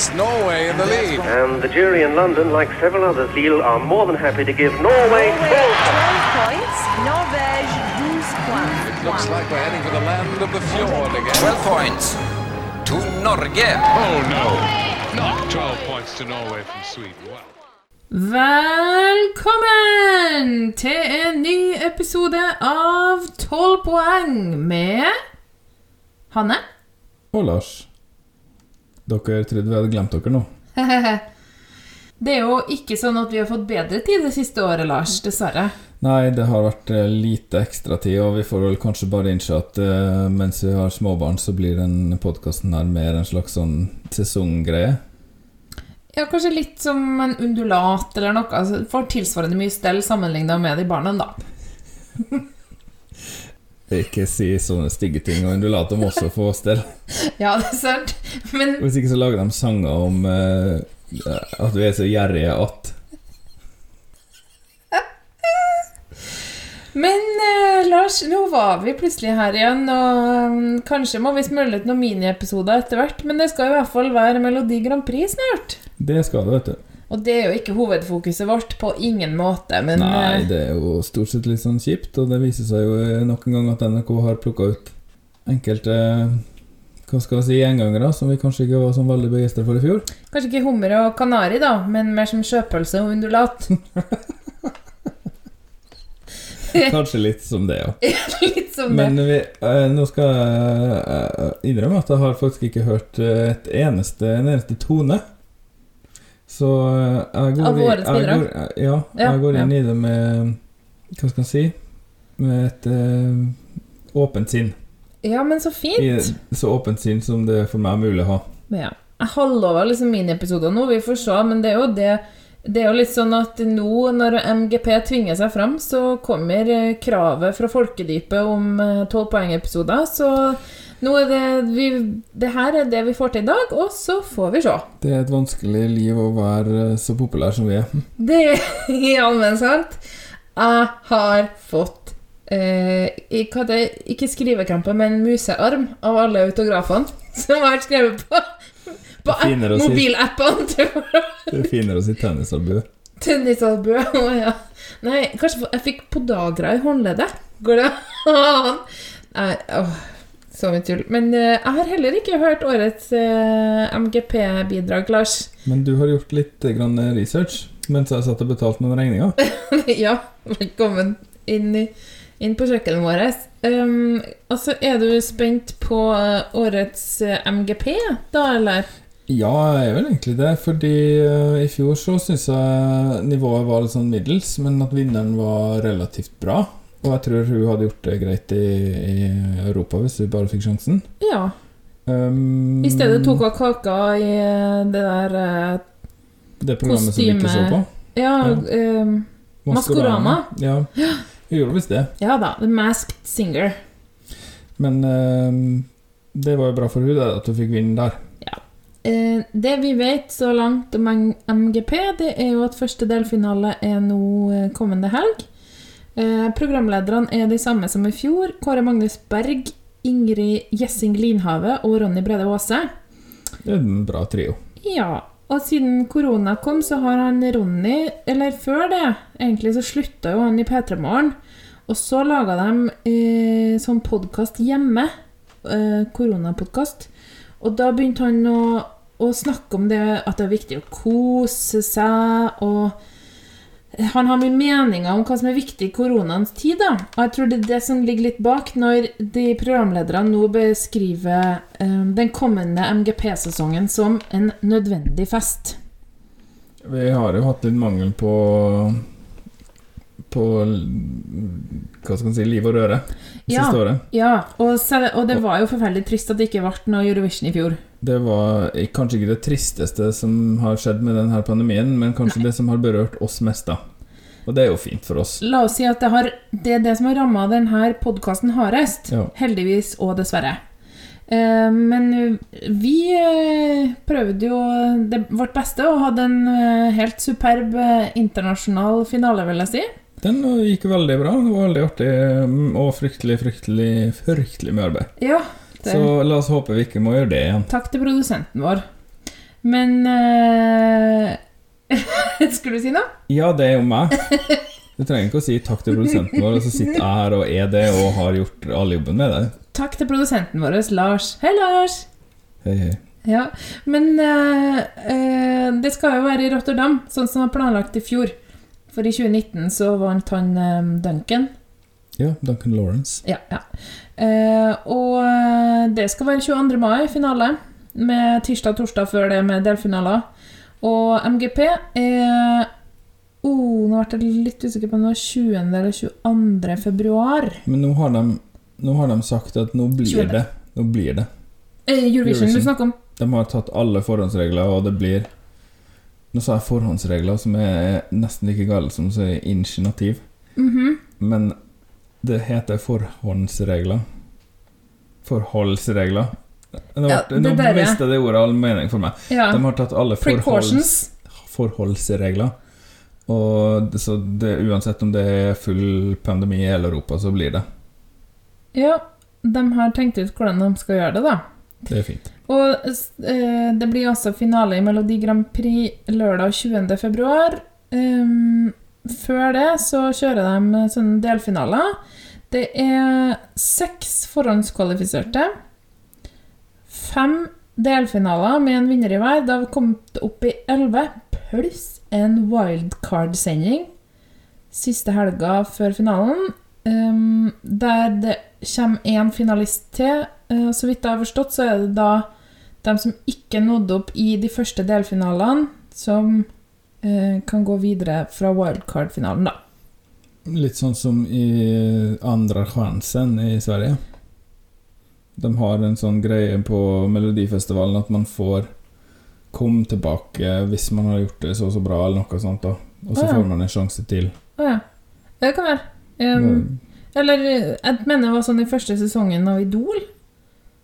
puts Norway in the lead. And the jury in London, like several others, Lille, are more than happy to give Norway Norway, 12 12 points. Norvège, 12 points. It looks like we're heading for the land of the fjord again. 12 points to Norge. Oh no, not 12 points to Norway from Sweden. Wow. Velkommen til en ny episode av 12 poeng med Hanne. Og Lars. Dere trodde vi hadde glemt dere nå. Det er jo ikke sånn at vi har fått bedre tid det siste året, Lars. Dessverre. Nei, det har vært lite lite ekstratid, og vi får vel kanskje bare innse at uh, mens vi har småbarn, så blir den podkasten her mer en slags sånn sesonggreie. Ja, kanskje litt som en undulat eller noe. Altså, får tilsvarende mye stell sammenligna med de barna, da. Ikke si sånne stygge ting, og undulater må også få stell. Ja, det er sant. Men Hvis ikke så lager de sanger om uh, at vi er så gjerrige at Men eh, Lars, nå var vi plutselig her igjen, og um, kanskje må vi smølle ut noen miniepisoder etter hvert, men det skal i hvert fall være Melodi Grand Prix snart. Det skal det, vet du. Og det er jo ikke hovedfokuset vårt på ingen måte, men Nei, eh, det er jo stort sett litt sånn kjipt, og det viser seg jo eh, nok en gang at NRK har plukka ut enkelte hva skal jeg si, gjengangere som vi kanskje ikke var sånn veldig begeistra for i fjor. kanskje ikke hummer og kanari, da, men mer som sjøpølse og undulat. Kanskje litt som det, ja. Litt som Men det. vi, eh, nå skal jeg eh, innrømme at jeg har faktisk ikke hørt eh, et eneste, en eneste tone. Så eh, jeg går, Av i- jeg går, ja, Ja, jeg går inn ja. i det med Hva skal jeg si? Med et uh, åpent sinn. Ja, men så I, fint. så åpent sinn som det for meg er mulig å ha. Ja. Jeg halvlover liksom miniepisoder nå, vi får se, men det er jo det det er jo litt sånn at nå, når MGP tvinger seg fram, så kommer eh, kravet fra folkedypet om tolv poengepisoder. Så det vi, Det her er det vi får til i dag, og så får vi se. Det er et vanskelig liv å være eh, så populær som vi er. Det er jammen sant. Jeg har fått eh, hva det, Ikke skrivekrampe, men musearm av alle autografene som jeg har skrevet på. På mobilappene Det er finere å si tennisalbue. tennisalbue. Å ja. Nei, kanskje jeg fikk podagra i håndleddet. Går det an? Nei, åh, så mye tull. Men eh, jeg har heller ikke hørt årets eh, MGP-bidrag, Lars. Men du har gjort litt eh, grann research mens jeg satt og betalte noen regninger. ja, velkommen inn, i, inn på kjøkkenet vårt. Um, altså, er du spent på eh, årets eh, MGP, da, eller? Ja, jeg er vel egentlig det, fordi eh, i fjor så syns jeg nivået var litt sånn middels, men at vinneren var relativt bra. Og jeg tror hun hadde gjort det greit i, i Europa hvis hun bare fikk sjansen. Ja. Um, I stedet tok hun kaka i det der eh, det programmet som vi ikke så på. Ja, Ja. um, Maskorama. Ja, hun gjorde visst det. ja da. The Masked Singer. Men um, det var jo bra for hun da, at hun fikk vinne der. Eh, det vi vet så langt om MGP, det er jo at første delfinale er nå eh, kommende helg. Eh, programlederne er de samme som i fjor. Kåre Magnus Berg, Ingrid Gjessing Linhave og Ronny Brede Aase. En bra trio. Ja, og siden korona kom, så har han Ronny Eller før det, egentlig, så slutta jo han i P3 Morgen. Og så laga de eh, sånn podkast hjemme. Eh, Koronapodkast. Og da begynte han å, å snakke om det at det er viktig å kose seg, og han har mye meninger om hva som er viktig i koronaens tid. da. Og jeg tror det er det som ligger litt bak når de programlederne nå beskriver eh, den kommende MGP-sesongen som en nødvendig fest. Vi har jo hatt litt mangel på På hva skal man si liv og røre det Ja. siste året. Ja, og, og det var jo forferdelig trist at det ikke ble noe Eurovision i fjor. Det var kanskje ikke det tristeste som har skjedd med denne pandemien, men kanskje det som har berørt oss mest, da. Og det er jo fint for oss. La oss si at det, har, det er det som har ramma denne podkasten hardest. Ja. Heldigvis og dessverre. Eh, men vi eh, prøvde jo det, vårt beste og hadde en eh, helt superb internasjonal finale, vil jeg si. Den gikk veldig bra. Det var veldig artig mm, og fryktelig, fryktelig, fryktelig mye arbeid. Ja, Det- Så la oss håpe vi ikke må gjøre det igjen. Takk til produsenten vår. Men eh, Skulle du si noe? Ja, det er jo meg. Du trenger ikke å si takk til produsenten vår, og så sitter jeg her og er det og har gjort all jobben med det. Takk til produsenten vår, Lars. Hei, Lars! Hei, hei. Ja, men eh, eh, det skal jo være i Rotterdam, sånn som var planlagt i fjor. For i 2019 så vant han eh, Duncan. Ja, Duncan Lawrence. Ja, ja. Uh, og det skal være 22. mai, finale. Med tirsdag og torsdag før det med delfinaler. Og MGP er oh, Nå ble jeg litt usikker på om det var 20. eller 22. februar. Men nå har de, nå har de sagt at nå blir 20.. det. Nå blir det. Eh, Eurovision du Eurovision. snakker om. De har tatt alle forhåndsregler, og det blir Nå sa jeg forhåndsregler, som er nesten like gale som å si initiativ. Mhm. Men det heter forhåndsregler. Forholdsregler. Nå, Ja, nå det ordet all mening for meg. Ja. De har tatt alle forholds, forholdsregler. Og det, så det, uansett om det er full pandemi i hele Europa, så blir det. Ja, de har tenkt ut hvordan de skal gjøre det, da. Det er fint. Og eh, det blir også finale i Melodi Grand Prix lørdag 20. februar. Ehm, før det så kjører de sånne delfinaler. Det er seks forhåndskvalifiserte. Fem delfinaler med en vinner i hver. Da har vi kommet opp i elleve, pluss en wildcard-sending siste helga før finalen. Um, der det kommer én finalist til. Uh, så vidt jeg har forstått, så er det da de som ikke nådde opp i de første delfinalene, som uh, kan gå videre fra wildcard-finalen, da. Litt sånn som i Andra chansen i Sverige. De har en sånn greie på Melodifestivalen at man får komme tilbake hvis man har gjort det så og så bra, eller noe sånt. da Og så oh, ja. får man en sjanse til. Å ja. Det kan være. Um, eller eh, jeg mener det var sånn i første sesongen av Idol.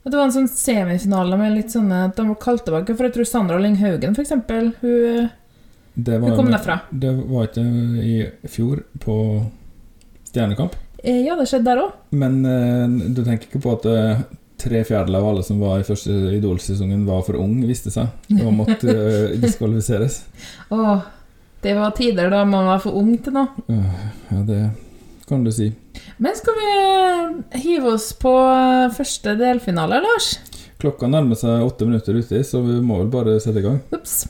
At det var en sånn semifinale med litt sånne At de var kalt tilbake. For jeg tror Sandra Lyng Haugen, for eksempel, hun, hun kom derfra. Det var ikke i fjor, på Stjernekamp. Eh, Ja, det skjedde der òg. Men eh, du tenker ikke på at eh, tre fjerdedeler av alle som var i første Idol-sesongen, var for ung, viste seg, og måtte uh, diskvalifiseres? Åh, det var tider da man var for ung til noe. Uh, ja, det kan du si. Men skal vi hive oss på eh, første delfinale, Lars? Klokka nærmer seg åtte minutter uti, så vi må vel bare sette i gang. Ups.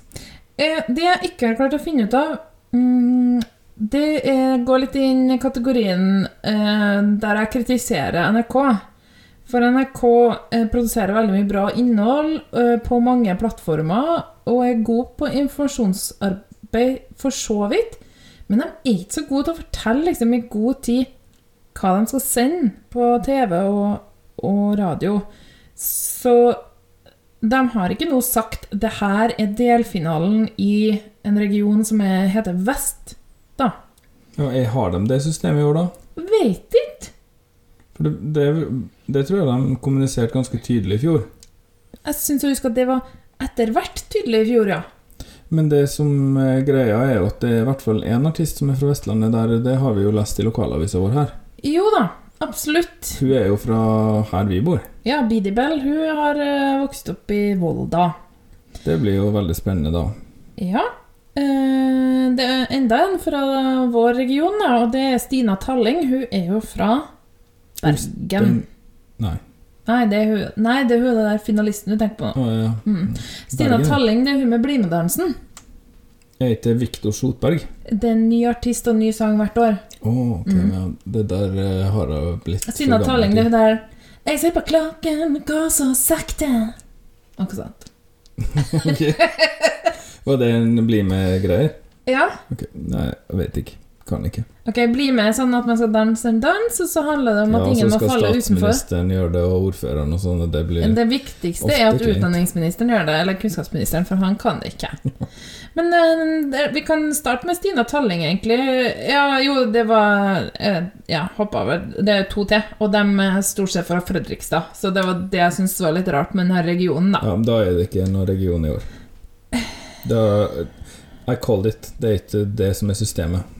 Eh, det jeg ikke har klart å finne ut av, mm, det er, går litt inn i kategorien eh, der jeg kritiserer NRK. For NRK eh, produserer veldig mye bra innhold eh, på mange plattformer og er god på informasjonsarbeid for så vidt. Men de er ikke så gode til å fortelle liksom, i god tid hva de skal sende på TV og, og radio. Så de har ikke nå sagt det her er delfinalen i en region som er, heter Vest, da. Ja, har de det systemet i år, da? Vet ikke. For det, det, det tror jeg de kommuniserte ganske tydelig i fjor. Jeg syns å huske at det var etter hvert tydelig i fjor, ja. Men det som er greia, er jo at det er i hvert fall én artist som er fra Vestlandet. Der, det har vi jo lest i lokalavisa vår her. Jo da, absolutt. Hun er jo fra her vi bor. Ja, Bidi Bell hun har eh, vokst opp i Volda. Det blir jo veldig spennende da. Ja. eh, det er enda en fra vår region, og det er Stina Talling. Hun er jo fra Bergen. Nei. Nei, det er hun, nei, det er hun der finalisten du tenker på. Å, ja. Mm. Stina Bergen. Talling, det er hun med BlimE-dansen. Jeg heter Viktor Sotberg. Det er en ny artist og ny sang hvert år. Å, ok, ja, Det der eh, har jeg blitt for Stina gammel Talling, det er hun der Jeg ser på klokken, går så sakte. Akkurat sant. Ok. Var det en bli med-greier? Ja. Ok, Nei, jeg vet ikke. Kan ikke. Ok, bli med sånn at man skal danse en dans, og så handler det om at Ja, ingen må falle utenfor. Ja, så skal statsministeren gjøre det, og ordføreren og sånn. Det blir Det viktigste er at utdanningsministeren gjør det, eller kunnskapsministeren, for han kan det ikke. Men uh, vi kan starte med Stina Talling, egentlig. Ja, jo, det var uh, Ja, hopp over. Det er to til, og de er stort sett fra Fredrikstad. Så det var det jeg syntes var litt rart med denne regionen, da. Ja, men Da er det ikke noen region i år. Da, I call it. Det er ikke det som er systemet.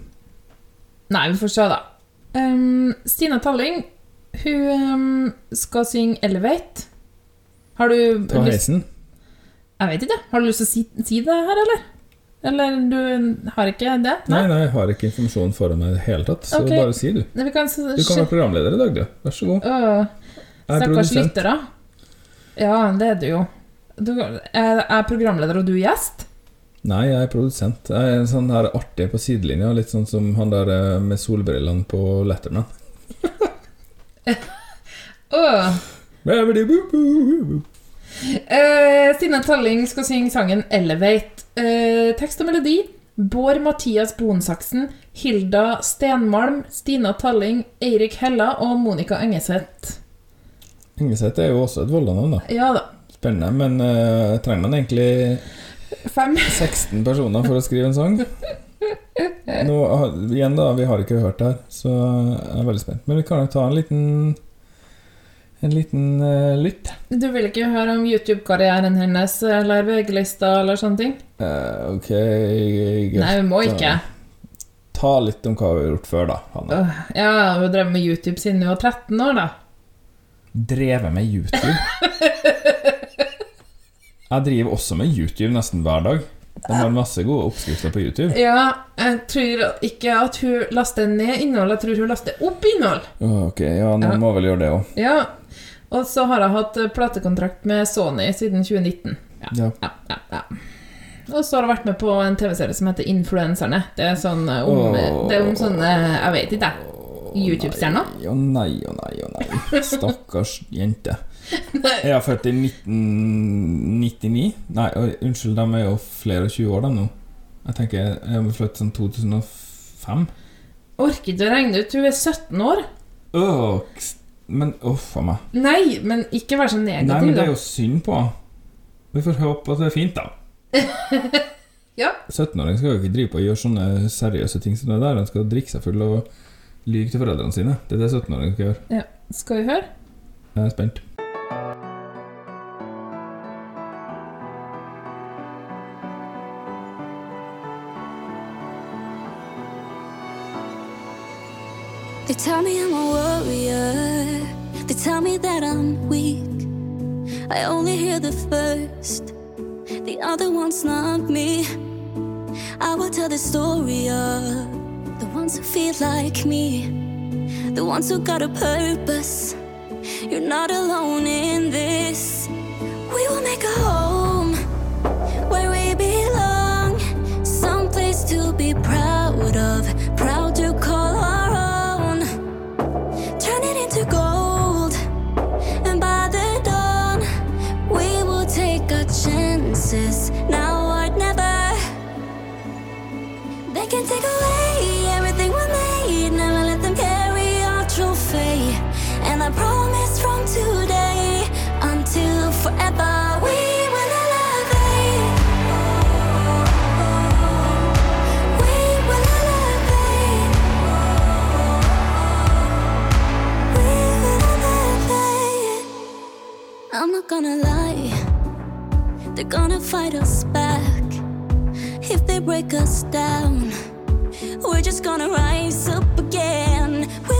Nei, vi får se, da. Um, Stina Talling hun um, skal synge 'Elevate'. Har du Ta heisen. Jeg vet ikke. Har du lyst til å si, si det her, eller? Eller du har ikke det? Nei, nei, jeg har ikke informasjonen foran meg i det hele tatt, så okay. bare si, du. Du kan være programleder i dag, du. Vær så god. Uh, Jeg er produsent. lyttere. Ja, det er du jo. Du er er programleder, og du er gjest? Nei, jeg er produsent. Jeg er en sånn her artig på sidelinja, litt sånn som han der eh, med solbrillene på Letterman. Babidi-boo-boo-boo. Eh, Stine Talling skal synge sangen 'Elevate'. Uh, tekst og melodi Bård Mathias Bonsaksen, Hilda Stenmalm, Stina Talling, Eirik Hella og Monica Engeseth. Engeseth er jo også et Volda-navn, da. Ja da. Spennende, men uh, trenger man egentlig Fem. 16 personer for å skrive en sang? Nå, igjen da, vi har ikke hørt det her, så jeg er veldig spent. Men vi kan jo ta en liten En liten uh, lytt. Du vil ikke høre om YouTube-karrieren hennes eller VG-lista eller sånne ting? Uh, ok greit. Nei, vi må ikke. Ta litt om hva vi har gjort før, da. Hanne. Uh, Ja, hun drevet med YouTube siden hun var 13 år, da. Drevet med YouTube. Jeg driver også med YouTube nesten hver dag. De har masse gode oppskrifter på YouTube. Ja, jeg tror ikke at hun laster ned innhold, jeg tror hun laster opp innhold. Ok, ja, nå Ja. må vel gjøre det òg. Ja, og så har jeg hatt platekontrakt med Sony siden 2019. Ja, Ja. ja, ja, ja. Og så har jeg vært med på en TV-serie som heter Influenserne. Det er sånn eh, om, oh, det er om sånne, jeg vet ikke, jeg, YouTube-stjerner. Å nei, å nei, å nei. Stakkars jente. Jeg er født i 1999. Nei, unnskyld, de er jo flere og 20 år, de nå. Jeg tenker jeg er født sånn 2005. Orker ikke å regne ut, hun er 17 år. Åh, men uff a meg. Nei, men ikke vær så negativ. Nei, men det er jo synd på. Vi får håpe at det er fint, da. Ja. 17-åring skal jo ikke drive på og gjøre sånne seriøse ting som det der. Han skal drikke seg full og lyve til foreldrene sine. Det er det 17-åringer skal gjøre. Ja. Skal vi høre? Jeg er spent. Tell me I'm a warrior. They tell me that I'm weak. I only hear the first, the other one's not me. I will tell the story of the ones who feel like me, the ones who got a purpose. You're not alone in this. We will make a I'm not gonna lie, they're gonna fight us back. If they break us down, we're just gonna rise up again. We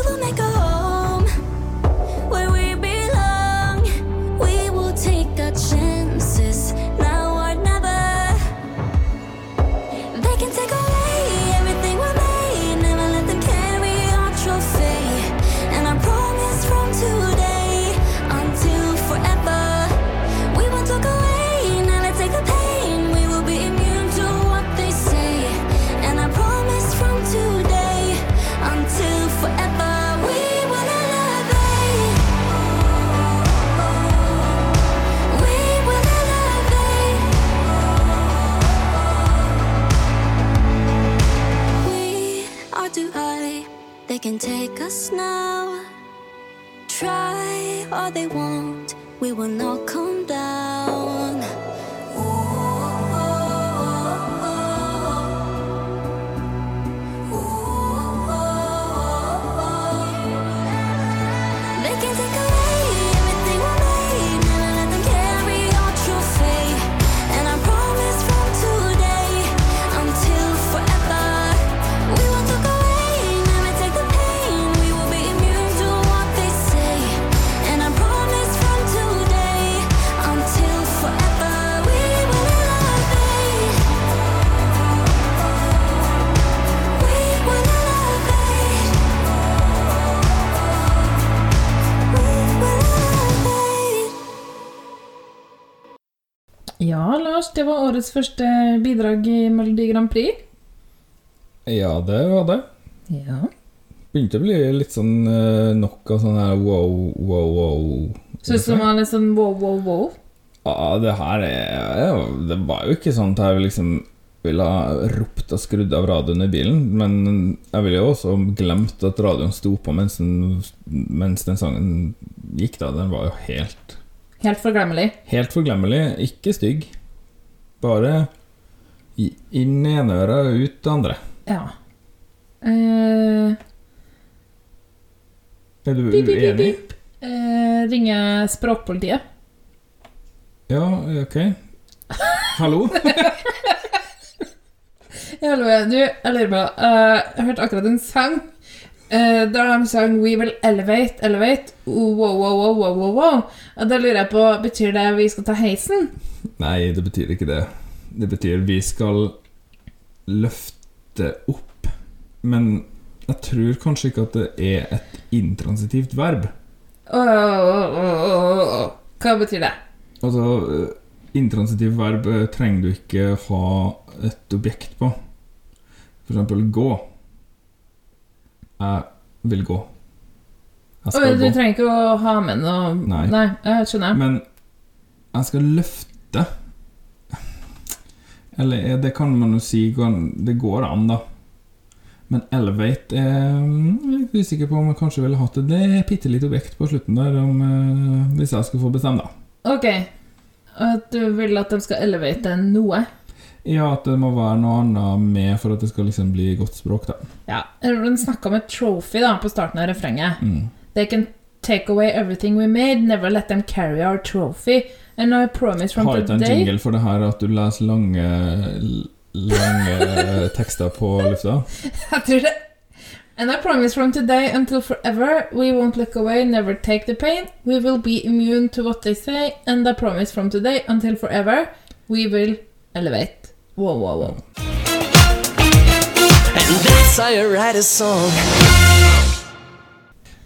årets første bidrag i Melodi Grand Prix. Ja, det var det. Ja. Begynte å bli litt sånn eh, nok av sånn her wow, wow, wow. Syns du det var litt sånn wow, wow, wow? Ja, det her er Det var jo ikke sånn at jeg liksom ville ha ropt og skrudd av radioen i bilen, men jeg ville jo også glemt at radioen sto på mens den, mens den sangen gikk, da. Den var jo helt Helt forglemmelig. Helt forglemmelig, ikke stygg. Bare inn i ene øret og ut det andre. Ja. Eh, Er du pip, pip, uenig? pip. Eh, ringer språkpolitiet. Ja, ok. Hallo? Hallo, du, jeg lurer på eh, Jeg hørte akkurat en sang eh, da de sang 'We will elevate, elevate'. Wow, wow, wow, wow, wow, wow. Og da lurer jeg på, betyr det vi skal ta heisen? Nei, det betyr ikke det. Det betyr vi skal løfte opp. Men jeg tror kanskje ikke at det er et intransitivt verb. Oh, oh, oh. Hva betyr det? Altså, eh, intransitivt verb eh, trenger du ikke ha et objekt på. For eksempel gå. Jeg vil gå. Jeg Oi, skal du gå. trenger ikke å ha med noe Nei. Nei jeg skjønner. Men jeg skal løfte Eller eh, det kan man jo si Det går an, da. Men elevate er mm, litt usikker på om jeg kanskje ville hatt det. Det er et bitte lite objekt på slutten der, om, eh, hvis jeg skulle få bestemme, da. Ok. At du vil at de skal elevate noe? Ja, at det må være noe annet med for at det skal liksom bli godt språk, da. Ja. Den snakka om et trophy da, på starten av refrenget. Mm. They can take away everything we made, never let them carry our trophy. And I promise from today Har ikke en jingle for det her at du leser lange Lange tekster på lufta? Jeg tror det And I promise from today until forever we won't look away, never take the pain. We will be immune to what they say. And I promise from today until forever we will elevate. Wow, wow, wow.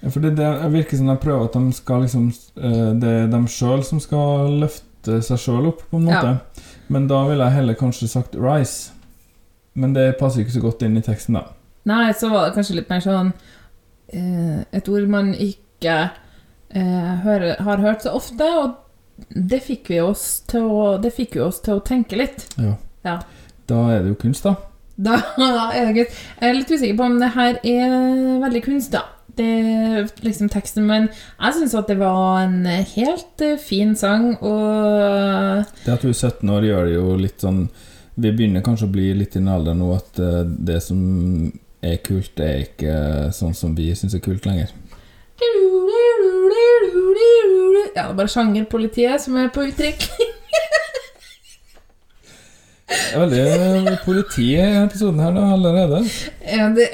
Ja, for det, det virker som de prøver at de skal liksom eh, Det er dem sjøl som skal løfte seg sjøl opp, på en måte. Men da ville jeg heller kanskje sagt 'rise'. Men det passer ikke så godt inn i teksten, da. Nei, så var det kanskje litt mer sånn eh, Et ord man ikke eh, hører, har hørt så ofte, og det fikk vi oss å, det fikk jo oss til å tenke litt. Ja. Ja. Da er det jo kunst, da. Da er det kunst. Jeg er litt usikker på om det her er veldig kunst, da. Det liksom teksten, men jeg syns at det var en helt eh, fin sang, og Det at du er 17 år, gjør det jo litt sånn Vi begynner kanskje å bli litt i en alder nå at eh, det som er kult, det er ikke sånn som vi syns er kult lenger. Ja, det er bare sjangerpolitiet som er på uttrykk. Det er veldig politi i episoden her nå allerede. Ja, det,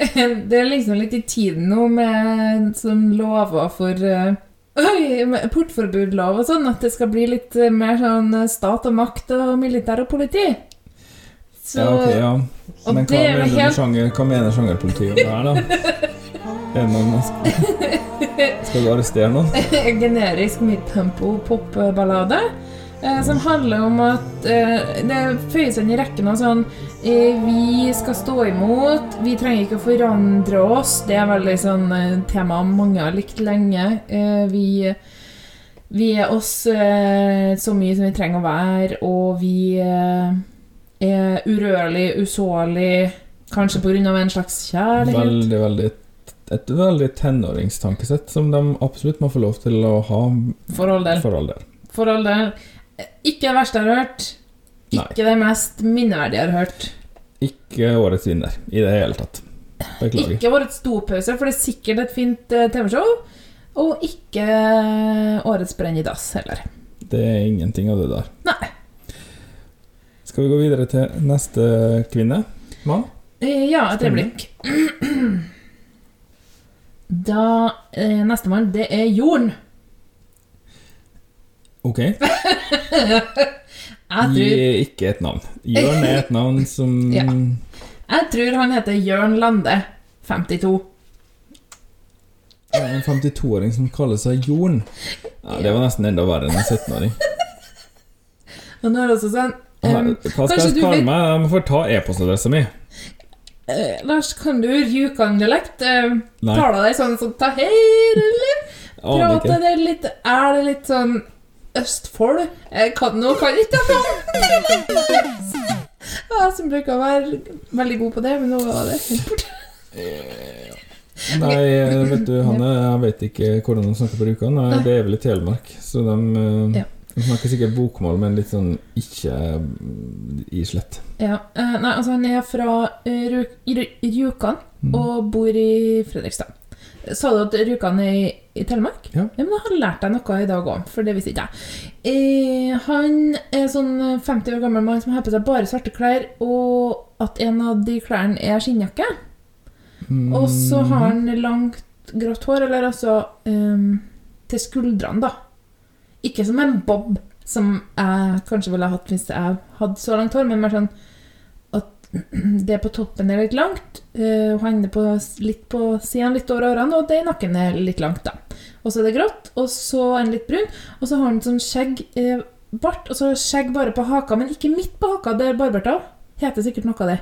det er liksom litt i tiden nå med sånn lover for eh, Oi, portforbudlov og sånn, at det skal bli litt eh, mer sånn eh, stat og makt og militær og politi. Så Ja, ok, ja. Men hva er mener, helt- sjanger, hva mener sjangerpolitiet om det her, da? Er noen skal, skal du arrestere noen? generisk midtempo popballade. Eh, som handler om at eh, det føyer seg inn i rekken av sånn eh, Vi skal stå imot, vi trenger ikke å forandre oss. Det er veldig sånn eh, tema mange har likt lenge. Eh, vi, vi er oss eh, så mye som vi trenger å være, og vi er urørlig, usårlig, kanskje pga. en slags kjærlighet. Veldig, veldig et veldig tenåringstankesett som de absolutt må få lov til å ha For all del. for all del. For all del. Ikke det verste jeg har hørt. Nei. Ikke det mest minneverdige jeg har hørt. Ikke årets vinner i det hele tatt. Beklager. Ikke årets dopause, for det er sikkert et fint eh, TV-show. Og ikke eh, årets brenn i dass heller. Det er ingenting av det der. Nei. Skal vi gå videre til neste kvinne? Mann? Eh, Ja, et øyeblikk. Da eh, Nestemann, det er Jorn. Ok. Jeg Gi ikke et navn. Jørn er et navn som Ja. jeg tror han heter Jørn Lande. 52. En 52-åring som kaller seg Jorn. Ja, det var nesten enda verre enn en 17-åring. Han det også sånn Hva um, skal jeg du kalle meg? Jeg må få ta e-postadressa mi. eh, Lars, kan du Rjukan-dialekt? Uh, Taler deg sånn som ta hei, eller? Prater det litt Er det litt sånn Østfold? Jeg kan nå kan ikke jeg Ja, som bruker å være veldig god på det, men nå var det helt borte. Nei, vet du, Hanne, jeg vet ikke hvordan de snakker på Rjukan. Det er vel i Telemark, så de, eh, Ja. de snakker sikkert bokmål, men litt sånn ikke i islett. Ja, eh, nei, altså han er fra eh, Rjukan og bor i Fredrikstad. Sa du at Rjukan er i, i Telemark? Ja. men da har jeg lært deg noe i dag òg, for det visste ikke jeg. Eh, han er sånn 50 år gammel mann som har på seg bare svarte klær, og at en av de klærne er skinnjakke. Og så har han langt, grått hår, eller altså eh, til skuldrene, da. Ikke som en bob, som jeg kanskje ville hatt hvis jeg hadde så langt hår, men mer sånn det på toppen er litt langt, Hun og han er på, litt på siden litt over ørene, og det i nakken er litt langt, da. Og så er det grått, og så er den litt brun, og så har den sånn skjegg, eh, bart, og så skjegg bare på haka, men ikke midt på haka, det er barbert av. Heter sikkert noe av det.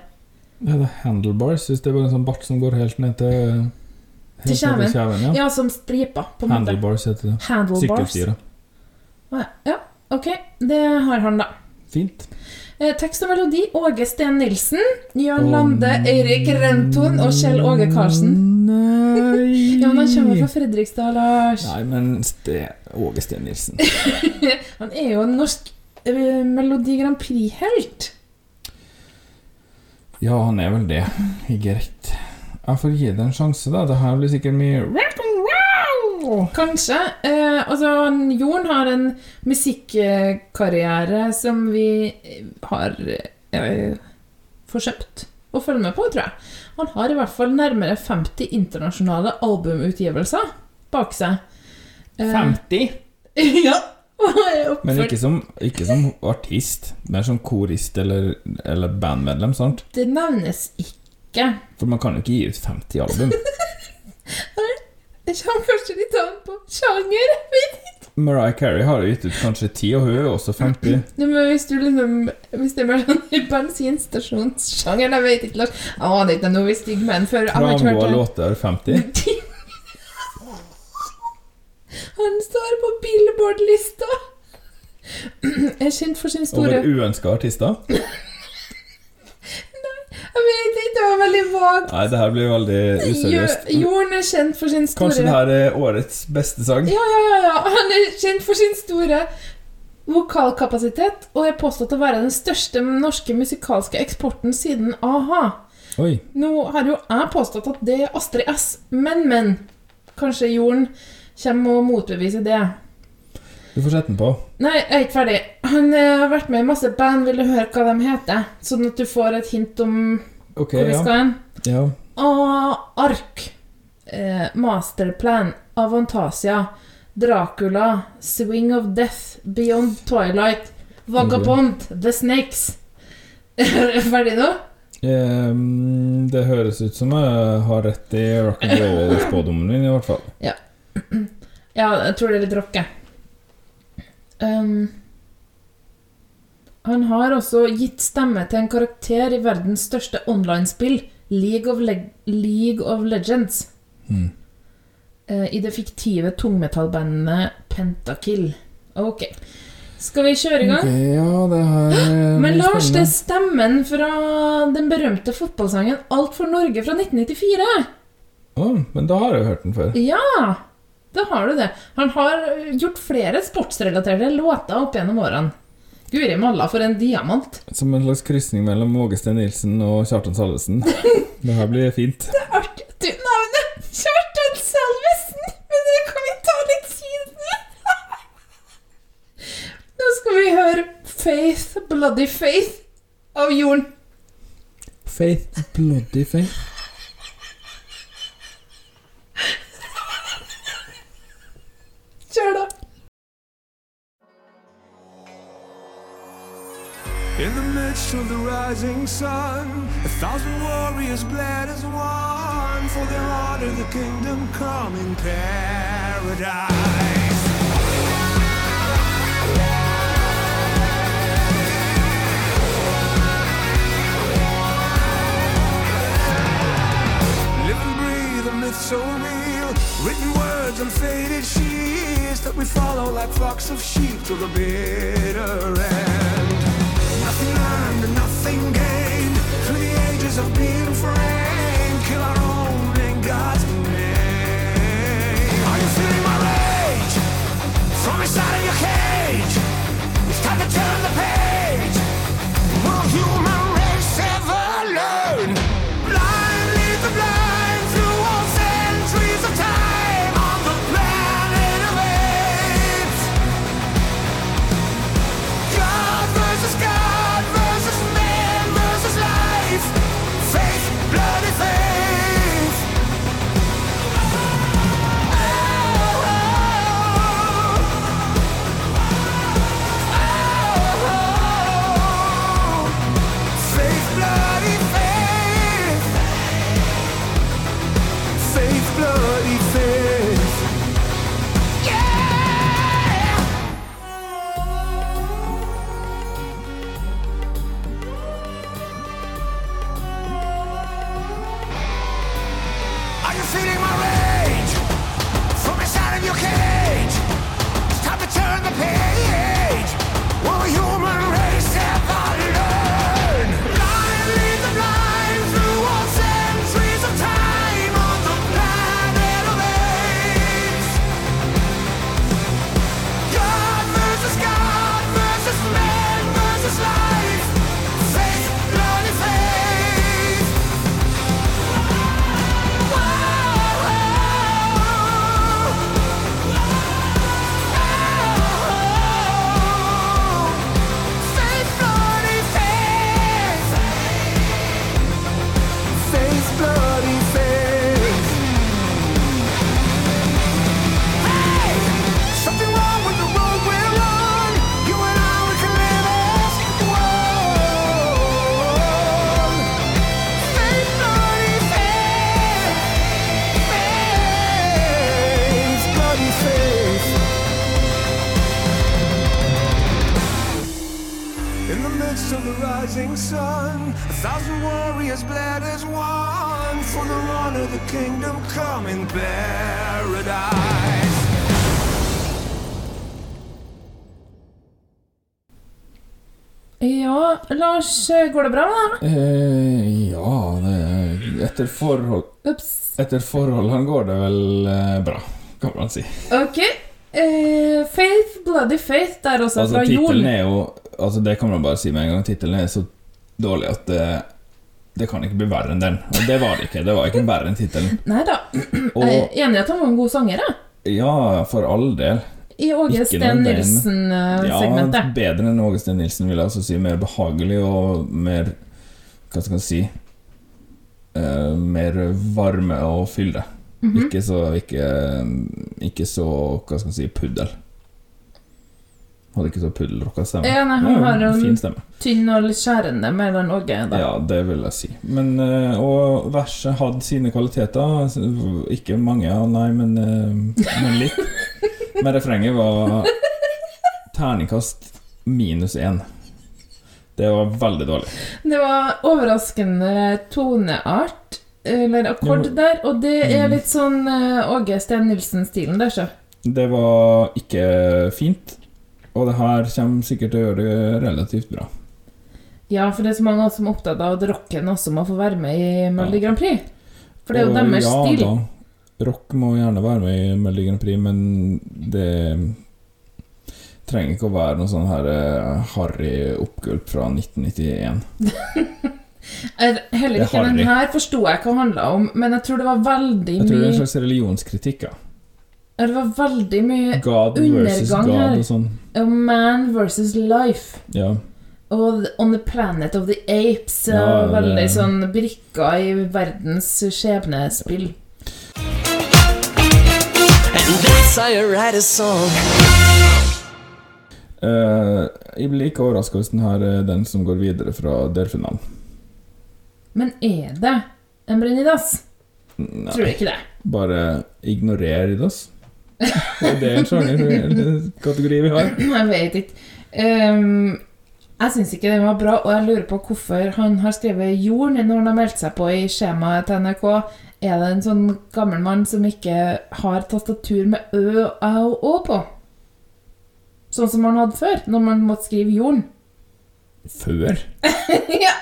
Ja, det er handlebars, hvis det er bare en sånn bart som går helt ned til helt Til kjeven. kjeven ja. Ja, som striper, på en måte. Handlebars heter det. Handlebars. Sykkelstyre. Å ja. ja, ok. Det har han, da. Fint. Eh, tekst og melodi Åge Steen Nilsen, Jørn Lande, Eirik Renton og Kjell Åge Karlsen. Nei Ja, men han kommer fra Fredrikstad, Lars. Nei, men det Åge Steen Nilsen. Han er jo en norsk eh, Melodi Grand Prix-helt. Ja, han er vel det. Greit. Jeg får gi det en sjanse, da. Det her blir sikkert mye Kanskje. Eh, altså, Jon har en musikkarriere som vi har eh, forsømt å følge med på, tror jeg. Han har i hvert fall nærmere 50 internasjonale albumutgivelser bak seg. Eh, 50? ja. Men ikke som, ikke som artist. Mer som korist eller, eller bandmedlem. sant? Det nevnes ikke. For man kan jo ikke gi ut 50 album. Det kommer kanskje litt an på sjanger. jeg. Mariah Carey har jo gitt ut kanskje 10, og hun er også 50. Nei, men hvis du liksom Hvis det er sånn i bensinstasjonssjangeren Jeg vet ikke, Lars. Jeg aner ikke noe vi Stig menn før. Jeg Framgå låter 50. Han står på Billboard-lista. Er kjent for sin store Over uønska artister. Nei, Jeg vet det var veldig vagt. Nei, det her blir veldig useriøst. Jo- Jorden er kjent for sin store Kanskje det her er årets beste sang? Ja, ja, ja, ja. Han er kjent for sin store vokalkapasitet og er påstått å være den største norske musikalske eksporten siden a-ha. Oi. Nå har jo jeg påstått at det er Astrid S, men, men. Kanskje Jorden kommer og motbeviser det. Du får sette den på. Nei, jeg er ikke ferdig. Han eh, har vært med i masse band. Vil du høre hva de heter? Sånn at du får et hint om Ok, hvor vi ja. skal hen. ja. Ah, Ark. Eh, Masterplan. Avantasia. Dracula. Swing of Death. Beyond Twilight. Vagabond. The Snakes. Er ferdig nå? Um, det høres ut som jeg har rett i rock and roll-spådommen min, i hvert fall. Ja, jeg tror det er litt rock, jeg. Um, han har også gitt stemme til en karakter i verdens største online-spill, League, League of Legends. Mm. Eh, I det fiktive tungmetallbandet Pentakill. Ok. Skal vi kjøre i gang? Okay, ja, det her Men Lars, det er stemmen fra den berømte fotballsangen Alt for Norge fra 1994. Å, men da har jeg hørt den før. Ja, da har du det. Han har gjort flere sportsrelaterte låter opp gjennom årene. Guri malla, for en diamant. Som en slags krysning mellom Åge Steen Nilsen og Kjartan Salvesen. Det her blir fint. Artig at du navnet Kjartan Salvesen! Men det kan vi ta litt siden. Nå skal vi høre Faith, Bloody Faith av Jorden. Faith, bloody faith. flash of the rising sun. A thousand warriors bled as one for their honor, the kingdom come in paradise. Live and breathe a myth so real, written words on faded sheets that we follow like flocks of sheep to the bitter end. Nothing gained through the ages of being framed. Kill our own in God's name. Are you feeling my rage from inside går det bra med deg? Eh, ja, det, etter forhold Ups. Etter forholdene går det vel eh, bra, kan man si. Ok. Eh, Faith, Bloody Faith, der også Altså, fra Jon. er jo Altså, det kan man bare si med en gang. Tittelen er så dårlig at det, det kan ikke bli verre enn den. Og det var det ikke. Det var ikke verre enn tittelen. Nei da. Jeg er enig i at han var en god sanger, jeg. ja, for all del. I Åge Steen. Nilsen-segmentet. Ja, bedre enn Åge Steen Nilsen, vil jeg også si. Mer behagelig og mer Hva skal man si uh, Mer varme og fylde. Mhm. Ikke så ikke, ikke så Hva skal man si puddel. Hadde ikke så puddelrocka stemme. Ja, nei, han har en fin stemme. tynn og litt skjærende med den Åge. Ja, det vil jeg si. Men, eh, og verset hadde sine kvaliteter. Ikke mange, nei, men, eh, men litt. Men refrenget var terningkast minus én. Det var veldig dårlig. Det var overraskende toneart, eller akkord, der. Og det er Mm. litt sånn eh, Åge Steen Nilsen-stilen der, så. Det var ikke fint. Og det her kommer sikkert til å gjøre det relativt bra. Ja, for det er så mange som er opptatt av at rocken også må få være med i Melodi Grand Prix. For det er jo Og deres ja, stil. Da, rock må gjerne være med i Melodi Grand Prix, men det trenger ikke å være noe sånn her eh, harry oppgulp fra 1991. Er- Heller er ikke den her forsto jeg hva handla om, men jeg tror det var veldig mye Jeg tror det er en slags religionskritikk. Ja. Det var veldig mye God undergang her. sånn. Man versus life. Ja. Og On the planet of the apes. Ja, det- Veldig sånn brikker i verdens skjebnespill. That's how you write a song. Uh, jeg blir ikke overraska hvis den her er den som går videre fra delfinalen. Men er det en Brenidas? Nei, Tror ikke det. bare ignorer Idas. Det Er en sjanger kategori vi har? Jeg vet ikke. Ehm, jeg syns ikke den var bra, og jeg lurer på hvorfor han har skrevet 'Jorden' når han har meldt seg på i skjemaet til NRK. Er det en sånn gammel mann som ikke har tastatur med ø, æ og å på? Sånn som man hadde før, når man måtte skrive jorden. Før? ja.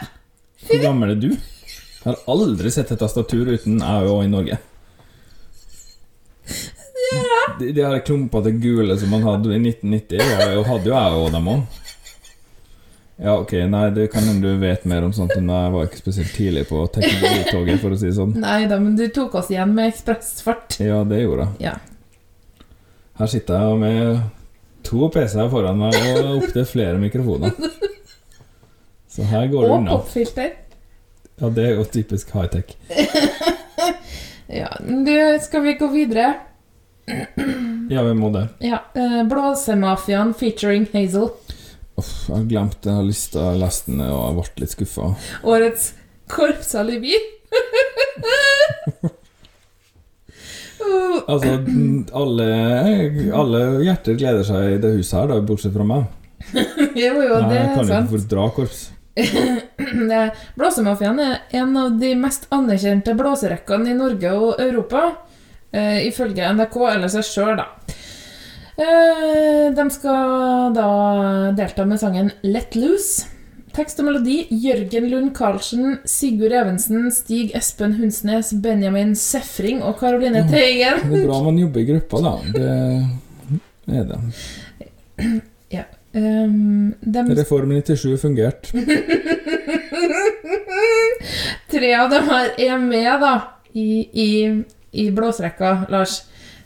Hvor gammel er du? Jeg har aldri sett et tastatur uten æ og å i Norge. Ja. De, de her klumpete gule som man hadde i 1990, og hadde jo æ og dem òg. Ja, ok, nei, det kan hende du vet mer om sånt enn. Jeg var ikke spesielt tidlig på teknologitoget, for å si det sånn. Nei da, men du tok oss igjen med ekspressfart. Ja, det gjorde jeg. Ja. Her sitter jeg med to PC-er foran meg og opptil flere mikrofoner. Så her går det Og popfilter. Ja, det er jo typisk high-tech. Ja, du, skal vi gå videre? Ja, vi må det. Ja. eh, Blåsemafiaen featuring Hazel. Uff, jeg har glemt det. Jeg har lyst til å lese den og jeg ble litt skuffa. Årets korpsalibi. Altså, alle, alle hjerter gleder seg i det huset her, da, bortsett fra meg. jo, jo, det jeg er kan ikke sant. fordra korps. Det- Blåsemafiaen er en av de mest anerkjente blåserekkene i Norge og Europa, eh, ifølge NRK eller seg sjøl, da. Eh, de skal da delta med sangen Let Loose. Tekst og melodi Jørgen Lund Karlsen, Sigurd Evensen, Stig Espen Hunsnes, Benjamin Sefring og Karoline Teigen. Det er bra man jobber i gruppa, da. Det er det. Ja. Um, dem- Reform 97 fungerte. Tre av dem her er med, da, i, i, i blåsrekka, Lars.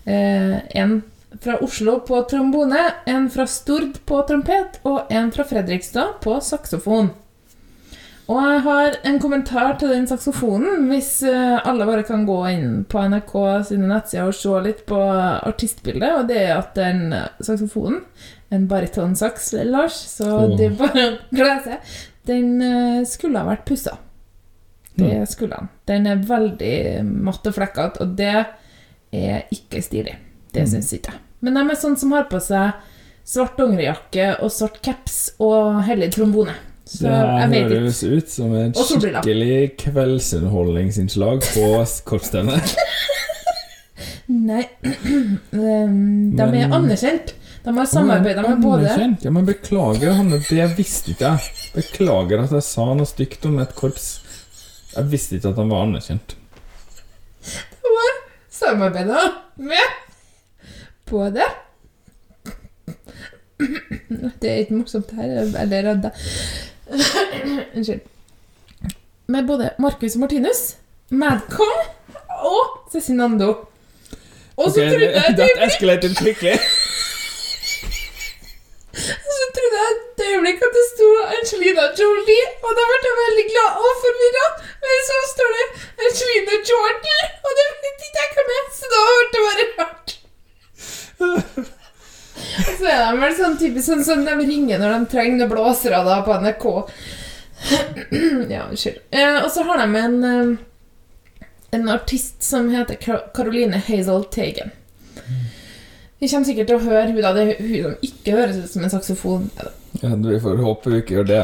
Én en fra Oslo på trombone, en fra Stord på trompet og en fra Fredrikstad på saksofon. Og jeg har en kommentar til den saksofonen, hvis eh, alle bare kan gå inn på NRK sine nettsider og se litt på artistbildet, og det er at den eh, saksofonen, en baritonsaks, Lars, så oh. det er bare å glede seg, den eh, skulle ha vært pussa. Det Mm. skulle han. Den er veldig matt og flekkete, og det er ikke stilig. Det Mm. syns ikke jeg. Men de er sånn som har på seg svart dongerijakke og svart caps og hellig trombone. Så Det her høres ut som et skikkelig kveldsunderholdningsinnslag på korpsstevnet. Nei. Um, De er Men- anerkjent. De har samarbeida med både? Ja, men beklager, Hanne, det visste ikke jeg. Beklager at jeg sa noe stygt om et korps. Jeg visste ikke at han var anerkjent. De har samarbeida med både Det er ikke morsomt her. Jeg er veldig redd. Unnskyld. Med både Marcus og Martinus, Madcon og Cezinando. Og så Ok, trodde jeg det, det eskalerte skikkelig. Så trodde jeg et øyeblikk at det sto Angelina Jolie, og da ble jeg veldig glad og forvirra. Men så står det Angelina Jordan, og det vet ikke jeg hvem er, så da ble det bare rart. Og så er de vel sånn typisk sånn som de ringer når de trenger noen blåsere da på NRK. ja, unnskyld. Eh, og så har de en, eh, en artist som heter Caroline Hazel Teigen. Vi kommer sikkert til å høre hun da, det er hun som ikke høres ut som en saksofon. Ja, vi får håpe vi ikke gjør det.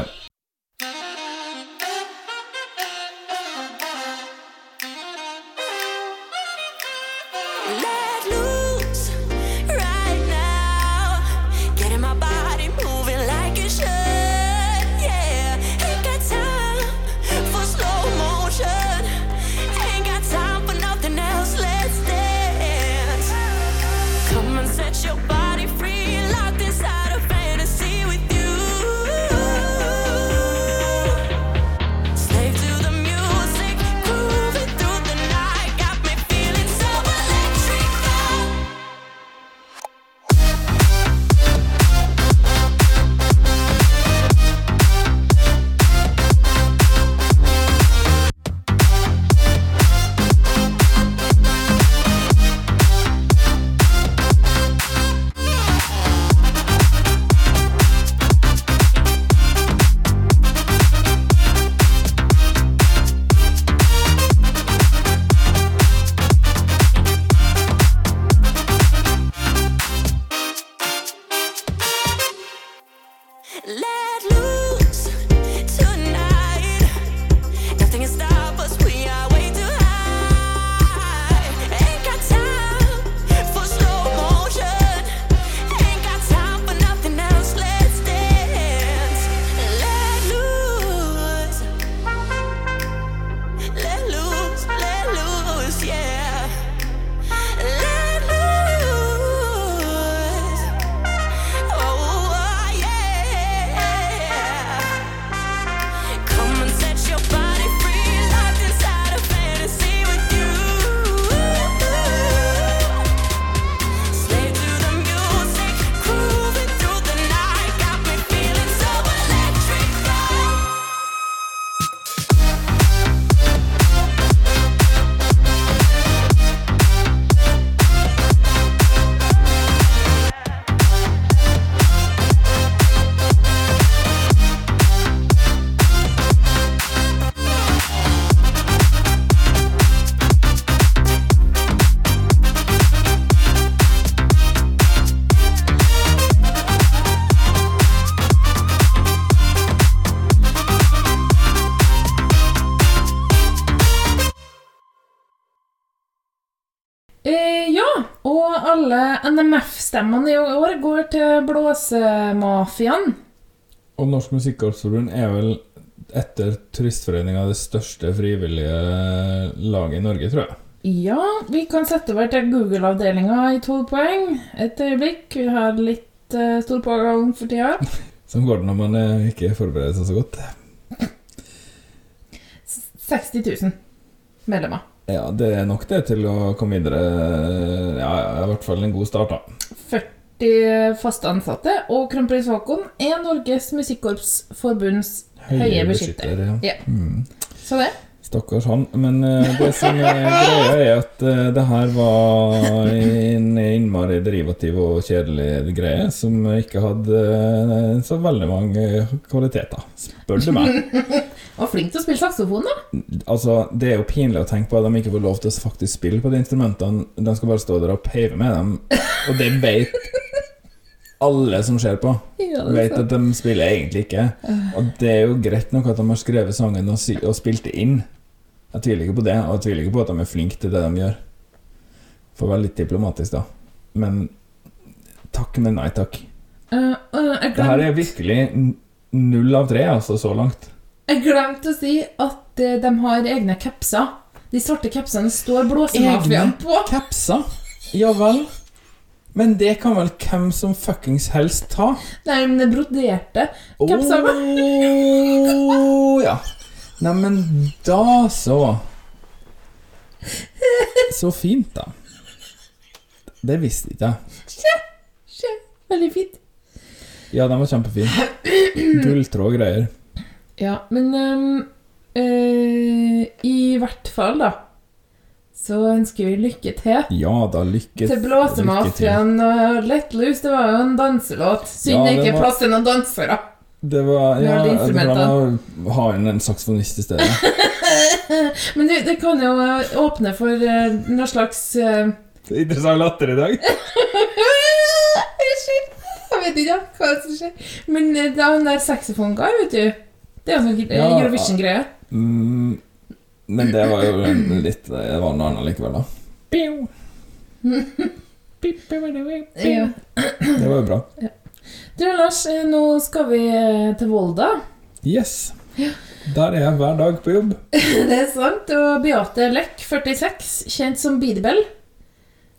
NMF-stemmene i år går til blåsemafiaen. Og Norsk Musikkorpsforbund er vel etter Turistforeninga det største frivillige laget i Norge, tror jeg. Ja, vi kan sette over til Google-avdelinga i 12 poeng. Et øyeblikk. Vi har litt uh, stor pågang for tida. Sånn går det når man eh, ikke forbereder seg så godt. 60 000 medlemmer. Ja, det er nok det til å komme videre. Ja, i hvert fall en god start, da. 40 fast ansatte, og Kronprins Haakon er Norges Musikkorpsforbunds høye beskytter. ja. Ja. Mm. Så det. Stakkars han. Men eh, det som er greia, er at eh, det her var en innmari derivativ og kjedelig greie som ikke hadde eh, så veldig mange kvaliteter, spør du meg. Og flink til å spille saksofon, da. Altså, Det er jo pinlig å tenke på at de ikke får lov til å faktisk spille på de instrumentene. De skal bare stå der og peive med dem, og det vet alle som ser på. Ja, vet sant. at de spiller egentlig ikke. Og det er jo greit nok at de har skrevet sangen og, si og spilt det inn. Jeg tviler ikke på det, og jeg tviler ikke på at de er flinke til det de gjør. For å være litt diplomatisk, da. Men takk, men nei takk. Uh, uh, Det her er virkelig null av tre, altså, så langt. Jeg glemte å si at eh, de har egne kapser. De svarte kapsene står Blåsemafiaen på. kapser? Ja vel. Men det kan vel hvem som fuckings helst ta? Nei, men det er broderte kapser. Åh, ja. Neimen, da så. Så fint, da. Det visste ikke jeg. Veldig fint. Ja, den var kjempefin. Gulltråd og greier. Ja, men um, uh, I hvert fall, da. Så ønsker vi lykke til. Ja da, lykke Til. Blåsemafiaen og Let Loose. Det var jo en danselåt. Synd Ja, det ikke var- plass til noen dansere. Det var Ja, det var ha inn en saksofonist i stedet. Men du, det kan jo eh, åpne for uh, noe slags uh, Interessant latter i dag. Unnskyld. Jeg vet ikke hva som skjer. Men det er han der saxophone-guy, vet du. Det er jo sånn eh, Ja. Eurovision-greie. Mm, men det var jo litt Det var noe annet likevel, da. Ja. Det var jo bra. Du, Lars, eh, nå skal vi eh, til Volda. Yes. Der er jeg hver dag på jobb. Det er sant. Og Beate Lech, 46, kjent som Bidebell.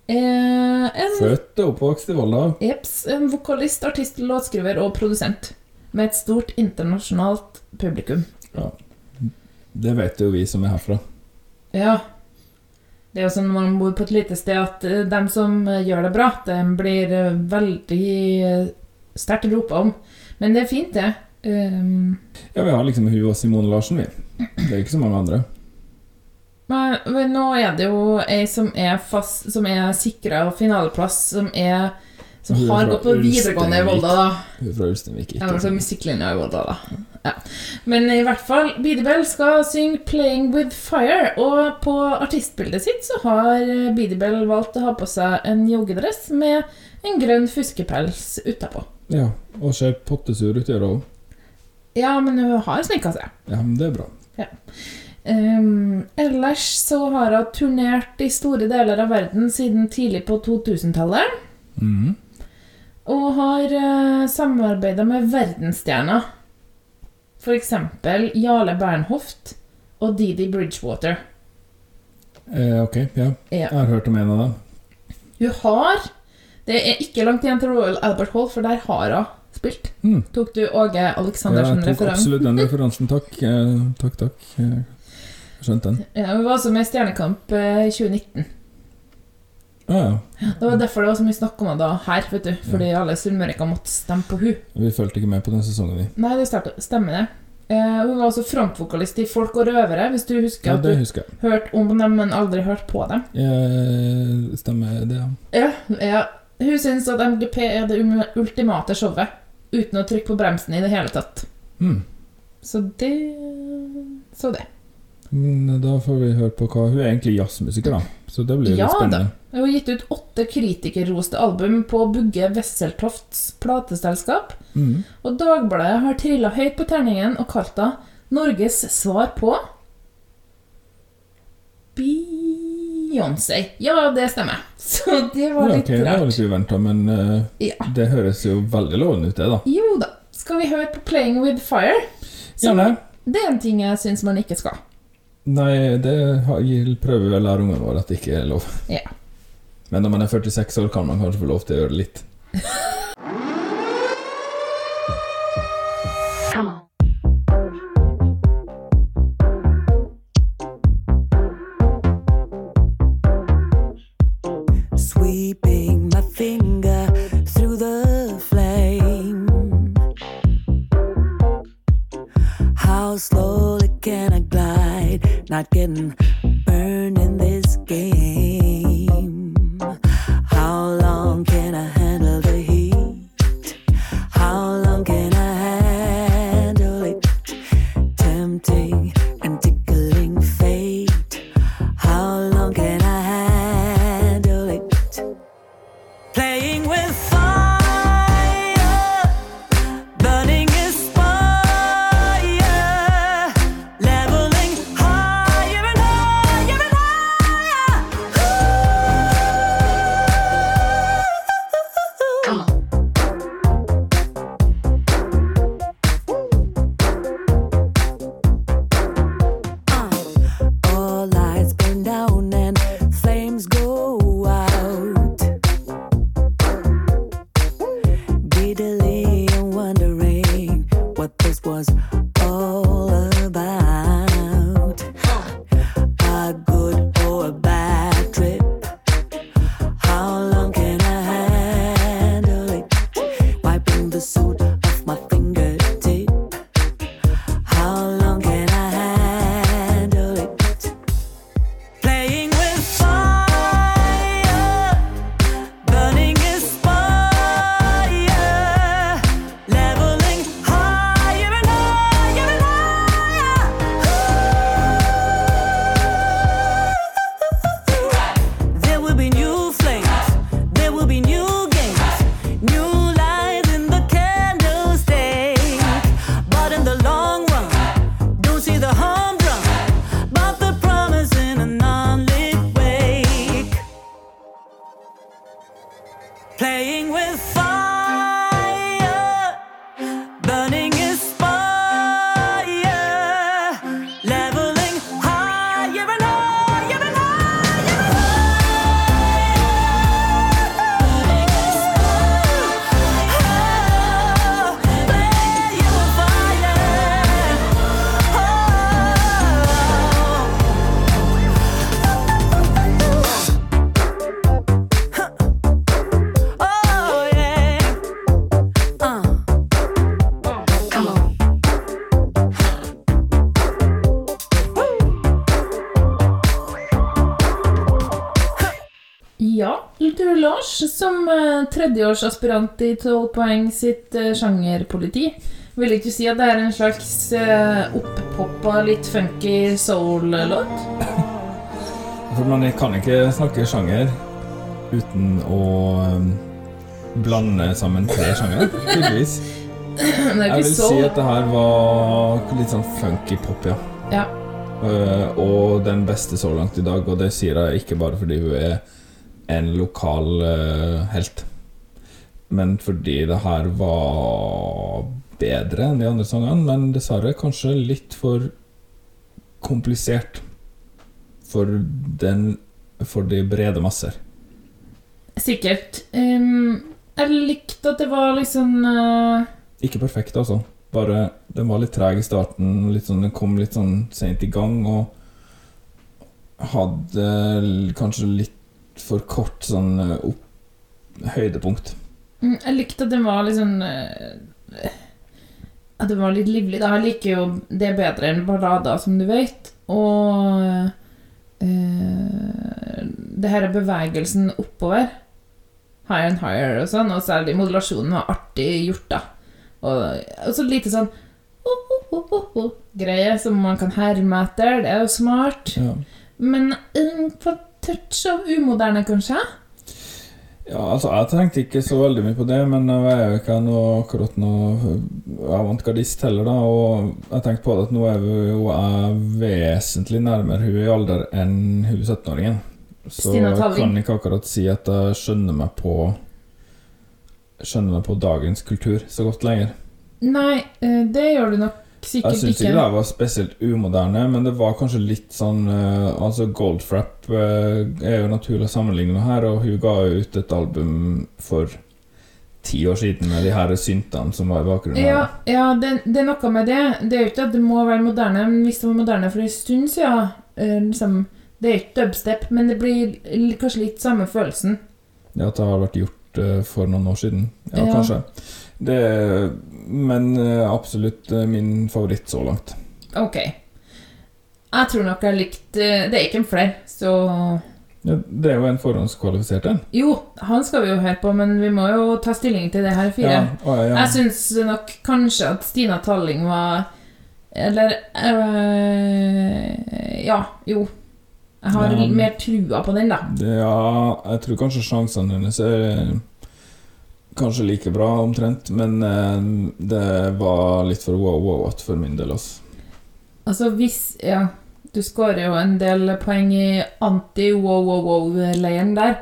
Eh, en, Født og oppvokst i Volda. Jeps, en vokalist, artist, låtskriver og produsent. Med et stort internasjonalt publikum. Ja. Det vet jo vi som er herfra. Ja. Det er jo sånn når man bor på et lite sted, at eh, dem som eh, gjør det bra, Det blir eh, veldig sterkt ropa om. Men det er fint, det. Um, Ja, vi har liksom hun og Simone Larsen, vi. Det er ikke så mange andre. men, men nå er det jo ei som er fast Som er sikra finaleplass, som er Som har gått på videregående i Volda, da. Hun er fra Ulsteinvik. Ja, altså musikklinja i Volda, da. Ja. Men i hvert fall, Bidebell skal synge 'Playing With Fire', og på artistbildet sitt så har eh, Bidebell valgt å ha på seg en joggedress med en grønn fuskepels utapå. Ja, og ser pottesur ut, gjør hun òg. Ja, men hun har sminka seg. Ja, men det er bra. Ehm, ellers så har hun turnert i store deler av verden siden tidlig på 2000-tallet. Mm. Og har uh, samarbeida med verdensstjerner. Eksempel Jarle Bernhoft og Didi Bridgewater. Eh, ok, ja. Ja. Jeg har hørt om en av dem. Hun har Det er ikke langt igjen til Royal Albert Hall, for der har hun spilt. Mm. Tok du Åge Ja, jeg tok absolutt den referansen. Takk. Eh, takk, takk. Jeg skjønte den. Ja, hun var også med i Stjernekamp eh, 2019. Ja, ja. Det var derfor det var så mye snakk om da her, vet du. Fordi alle sunnmøringer måtte stemme på hun Vi fulgte ikke med på den sesongen, vi. Nei, det stemmer det. Eh, hun var også frontvokalist i Folk og røvere, hvis du husker Ja, at du husker hørte om dem, men aldri hørt på dem. Eh, Stemmer det, ja. Ja, ja. Hun syns at MGP er det ultimate showet, uten å trykke på bremsen i det hele tatt. Mm. Så det Så det. Da får vi høre på hva Hun er egentlig jazzmusiker, da. Så det blir Ja litt spennende. Hun har gitt ut åtte kritikerroste album på Bugge Wesseltofts plateselskap. Mm. Og Dagbladet har trilla høyt på terningen og kalt henne Norges svar på. Beyoncé. Ja, det stemmer. Så det var Ja, litt ok, det var litt uventa, men uh, Ja. det høres jo veldig lovende ut, det, da. Jo da. Skal vi høre på 'Playing With Fire'? Som- Gjerne. Det er en ting jeg syns man ikke skal. Nei, det prøver vi vel å lære ungene våre at det ikke er lov. Ja. Men når man er 46 år, kan man kanskje få lov til å gjøre det litt. How slowly can I glide, not getting burned in this game? Tredjeårsaspirant i 12 poeng sitt eh, sjangerpoliti, vil ikke si at det er en slags uh, opppoppa, litt funky soul-låt? For man kan ikke snakke sjanger uten å um, blande sammen tre sjangere, tydeligvis. Jeg vil vil si at det her var litt sånn funky pop, ja. Ja. Uh, og den beste så langt i dag, og det sier jeg ikke bare fordi hun er en lokal uh, helt, men fordi det her var bedre enn de andre sangene, men dessverre kanskje litt for komplisert for den for de brede masser. Sikkert. Um, jeg likte at det var liksom uh... Ikke perfekt, altså. Bare Den var litt treg i starten. Litt sånn, den kom litt sånn seint i gang og hadde kanskje litt for kort sånn eh, opp høydepunkt. Mm, Jeg likte at den var eh, At det var litt livlig. Da. Jeg liker jo det bedre enn ballader, som du vet. Og uh, det her er bevegelsen oppover. Higher and higher og sånn. Og særlig modulasjonen var artig gjort, da. Og, og så lite sånn oh, oh, oh, oh, oh, greie som man kan herme etter. Det er jo smart. Ja. Men en touch av umoderne, kanskje? Ja, altså Jeg tenkte ikke så veldig mye på det, men jeg er jo ikke noe, akkurat noe avantgardist heller, da. Og jeg tenkte på det at nå er vi jo jeg vesentlig nærmere hun i alder enn hun 17-åringen. Så jeg kan ikke akkurat si at jeg skjønner meg på Skjønner meg på dagens kultur så godt lenger. Nei, eh, det gjør du nok Jeg sikkert syns ikke. det var spesielt umoderne, men det var kanskje litt sånn uh, Altså, Goldfrapp uh, er jo naturlig å sammenligne her, og hun ga jo ut et album for ti år siden med de her syntene som var i bakgrunnen. Ja, ja det, det er noe med det. Det er jo ikke at det må være moderne, men hvis det var moderne for en stund siden eh, liksom, Det er ikke dubstep, men det blir kanskje litt samme følelsen. Ja, at det har vært gjort eh, for noen år siden. Ja, Ja. kanskje. Det, men eh, absolutt eh, min favoritt så langt. Ok. Jeg tror nok jeg likte Det er ikke en flere, så Ja, det er jo en forhåndskvalifisert en. Jo, han skal vi jo høre på, men vi må jo ta stilling til det her fire. Ja, å, ja. Jeg syns nok kanskje at Stina Talling var Eller øh, Ja, jo. Jeg har mer trua på den, da. Det, ja, jeg tror kanskje sjansene hennes er kanskje like bra, omtrent. Men eh, det var litt for wow-wow for min del, altså. Altså hvis Ja, du skårer jo en del poeng i anti-wow-wow-wow-leiren der.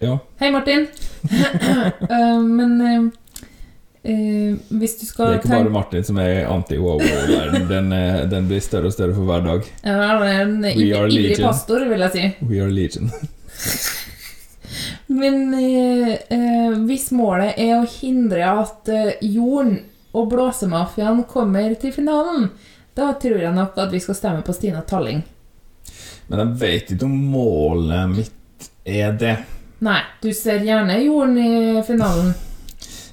Ja. Hei, Martin. uh, men uh, hvis du Det er ikke bare Martin som er anti-wow-wow. Den, den blir større og større for hver dag. Ja, det er en ivrig pastor, vil jeg si. We are legion. Men eh, eh, hvis målet er å hindre at eh, Jorden og Blåsemafiaen kommer til finalen, da tror jeg nok at vi skal stemme på Stina Talling. Men jeg vet ikke om målet mitt er det. Nei, du ser gjerne Jorden i finalen.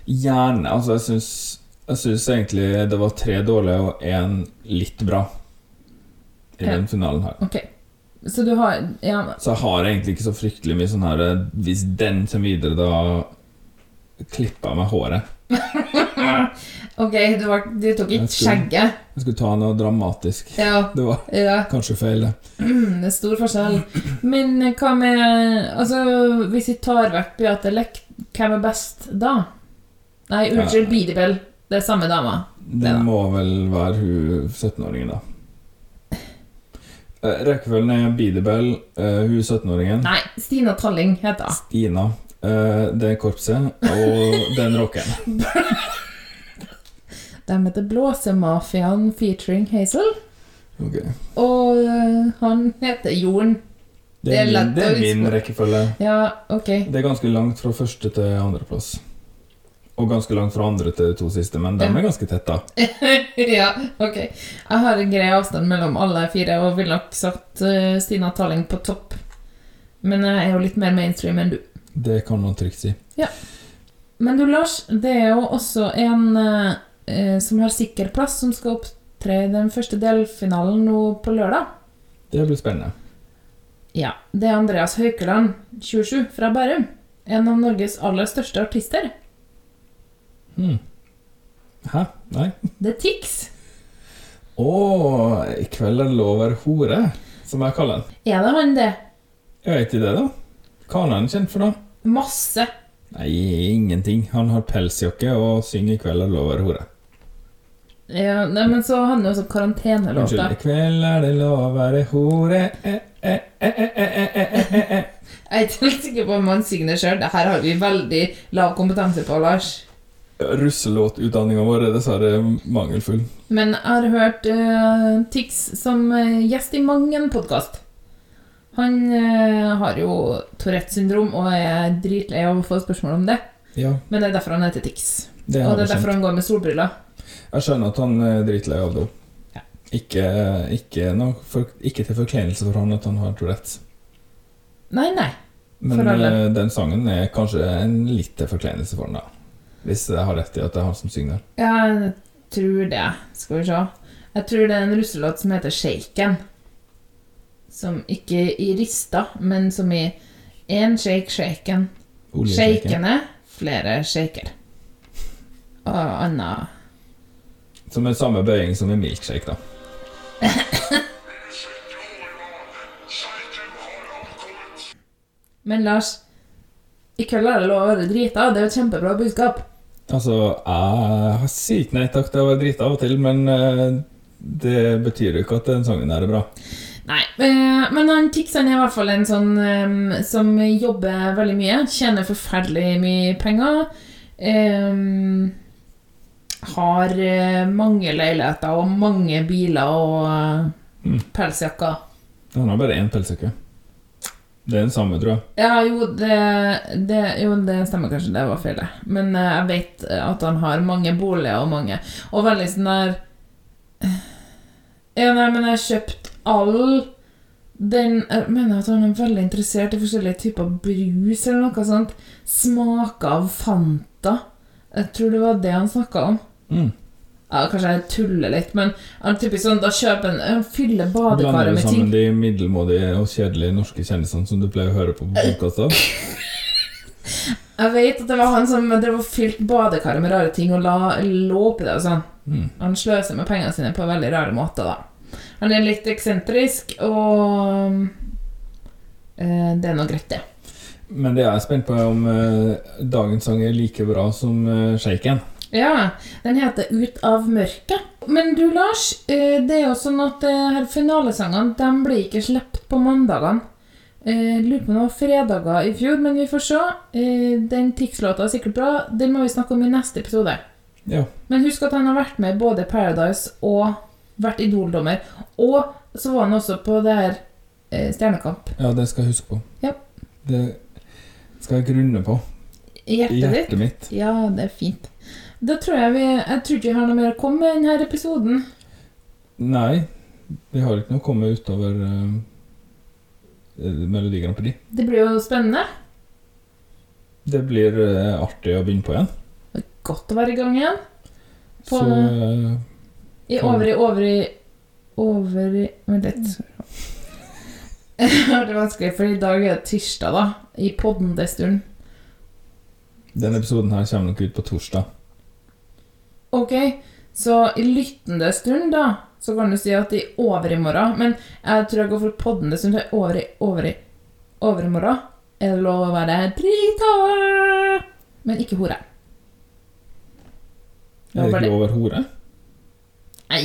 Gjerne. Altså, jeg syns Jeg syns egentlig det var tre dårlige og én litt bra i Ja. den finalen her. Ok. Så du har Ja, Så jeg har egentlig ikke så fryktelig mye sånn her eh, Hvis den kommer videre, da klipper jeg meg håret. ok, du, var, du tok ikke skjegget. Jeg skulle ta noe dramatisk. Ja. Det var Ja. kanskje feil, det. Mm, det er stor forskjell. Men hva med Altså, hvis vi tar vekk Beate Lech, hvem er best da? Nei, unnskyld, Ja. Bidibel. Det er samme dama. Det må vel være hun 17-åringen, da. Eh, Rekkefølgen er Bidebell, eh, hun 17-åringen. Nei, Stina Talling heter hun. Stina. eh, Det er korpset, og den rocken. De heter Blåsemafiaen featuring Hazel. Ok. Og han heter Jorden. Det er, min, det er min rekkefølge. Ja, ok. Det er ganske langt fra første til andreplass. Og ganske langt fra andre til de to siste, men de er ganske tett, da. ja, ok. Jeg har en grei avstand mellom alle fire og ville nok satt uh, Stina Talling på topp. Men jeg er jo litt mer mainstream enn du. Det kan man trygt si. Ja. Men du, Lars, det er jo også en øh, som har sikker plass, som skal opptre i den første delfinalen nå på lørdag. Det blir spennende. Ja, det er Andreas Haukeland, 27, fra Bærum. En av Norges aller største artister. Mm. Hæ? Nei? Det er Tix. Å, oh, i kveld er det lov å være hore, som jeg kaller den. Er det han, det? Jeg vet ikke det, da. Hva er han kjent for, da? Masse. Nei, ingenting. Han har pelsjakke og synger 'I kveld er det lov å være hore'. Ja, nei, men så handler det også om karantenelåta. Unnskyld. 'I kveld er det lov å være hore' eh eh eh, eh, eh, eh, Jeg er ikke helt sikker på om han synger det sjøl. Det her har vi veldig lav kompetanse på, Lars. Russelåtutdanninga vår er dessverre mangelfull. Men jeg har hørt uh, Tix som eh, gjest i mang en podkast. Han uh, har jo Tourettes syndrom og er dritlei av å få spørsmål om det. Ja, Men det er derfor han heter Tix. det og det er derfor han går med solbriller. Jeg skjønner at han er dritlei av det òg. Ikke, ikke, for, ikke til forkleinelse for han at han har Tourettes. Nei, nei. Men den sangen er kanskje en litt til forkleinelse for han, da. Hvis jeg har rett i at det er han som synger. Ja, Jeg tror det. Skal vi se. Jeg tror det er en russelåt som heter Shaken. Som ikke i rista, men som i én shake, shaken. Shakene, flere shaker. Og anna Som er samme bøying som i milkshake, da. Men Lars, i kveld er det lov å være drita. Det er jo et kjempebra budskap. Altså, jeg sier ikke nei takk å være drita av og til, men eh, det betyr jo ikke at den sangen her er bra. Nei, eh, men han Tix han er i hvert fall en sånn som jobber veldig mye, tjener forferdelig mye penger. Um, har eh, mange leiligheter og mange biler og mm. pelsjakker. Han har bare én pelsjakke. Det er den samme, tror jeg. Ja, jo det, det, jo, det stemmer kanskje, det var feil. det. Men uh, jeg vet at han har mange boliger og mange Og veldig sånn der Ja, nei, men jeg har kjøpt all den Jeg mener at han er veldig interessert i forskjellige typer brus eller noe sånt. Smaker av Fanta. Jeg tror det var det han snakka om. Mm. Ja, Kanskje jeg tuller litt, men han typisk sånn, da kjøper en, Han fyller badekaret med ting. Blander du sammen de middelmådige og kjedelige norske kjendisene som du pleier å høre på på podkaster? Jeg vet at det var han som drev og fylte badekaret med rare ting og la, lå oppi det og sånn. Mm. Han sløser med pengene sine på veldig rare måter, da. Han er litt eksentrisk, og eh, det er nå greit, det. Men det jeg er spent på, er om eh, dagens sang er like bra som eh, Shaken. Ja, den heter Ut av mørket. Men du, Lars, eh, det er jo sånn at eh, her finalesangene de blir ikke sluppet på mandagene. Eh, lurer på om det var fredager i fjor, men vi får se. Eh, den Tix-låta er sikkert bra. Den må vi snakke om i neste episode. Ja. Men husk at han har vært med både Paradise og vært Idol-dommer. Og så var han også på det her Stjernekamp. ja, det skal jeg huske på. Ja. Det skal jeg grunne på. I hjertet, I hjertet ditt. mitt. Ja, det er fint. Da tror jeg vi Jeg tror ikke vi har noe mer å komme med i denne episoden. Nei, vi har ikke noe å komme utover uh, Melodi Grand Prix. Det blir jo spennende. Det blir uh, artig å begynne på igjen. Det er Godt å være i gang igjen. På, Så uh, I over i over i Over i Vent litt. Det er vanskelig, for i dag er det tirsdag, da. I podden det stund. denne episoden her kommer nok ut på torsdag. Ok, så i lyttende stund, da, så kan du si at i overmorgen Men jeg tror jeg går for poddende stund. til Over i over i overmorgen er det lov å være drita, men ikke hore. Er det ikke det. lov å være hore? Nei.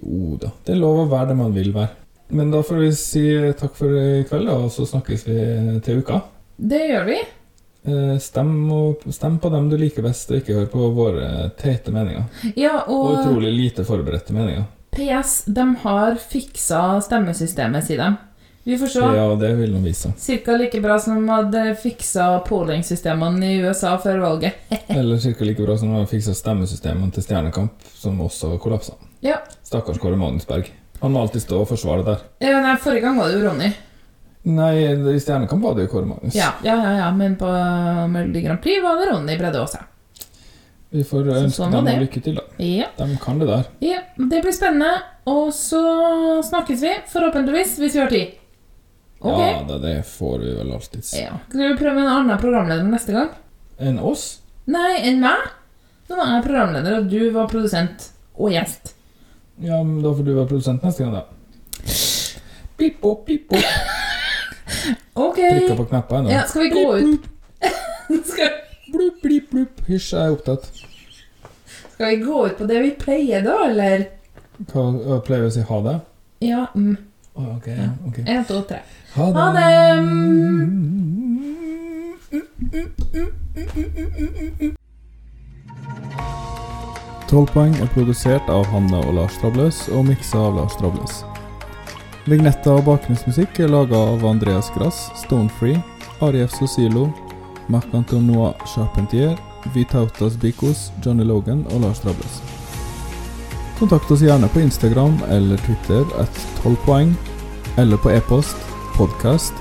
Jo da, det er lov å være det man vil være. Men da får vi si takk for i kveld, og så snakkes vi til uka. Det gjør vi. Eh, Stem, og, stem på dem du liker best, og ikke hør på våre teite meninger. Ja, Og og utrolig lite forberedte meninger. PS, de har fiksa stemmesystemet, sier de. Vi får se. Ja, det vil de vise. Cirka like bra som de hadde fiksa polling-systemene i USA før valget. Eller cirka like bra som de hadde fiksa stemmesystemene til Stjernekamp, som også kollapsa. Ja. Stakkars Kåre Magnusberg. Han må alltid stå og forsvare det der. Ja, nei, forrige gang var det jo Ronny. Nei, i Stjernekamp var det jo Kåre Magnus. Ja, ja, ja, ja, men på Melodi Grand Prix var det Ronny Bredde Aase. Vi får Så ønske sånn dem det. lykke til, da. Ja. De kan det der. ja, det blir spennende. Og så snakkes vi, forhåpentligvis, hvis vi har tid. Okay. Ja det, det får vi vel alltids. Ja. Skal vi prøve med en annen programleder neste gang? Enn oss? Nei, enn meg? Nå var jeg programleder, og du var produsent og gjest. Ja, men da får du være produsent neste gang, da. Pip opp, pip opp. Ok. Trykker på knapper ennå. Ja, skal vi gå ut? skal, Blup, blip, blup. Hysj, jeg er opptatt. skal vi gå ut på det vi pleier, da, eller? Hva pleier vi å si ha det? Ja. Mm. Å, ok, ja, ok. En, to, tre. Ha det. Ha det! Tolvpoeng er produsert av Hanne og Lars Trabløs og miksa av Lars Trabløs. Vignetta og bakgrunnsmusikk er laga av Andreas Grass, Stonefree, Arief Sosilo, Marc-Antonois Charpentier, Vitautas Bikos, Johnny Logan og Lars Drables. Kontakt oss gjerne på Instagram eller Twitter at 12 poeng, eller på e-post podcast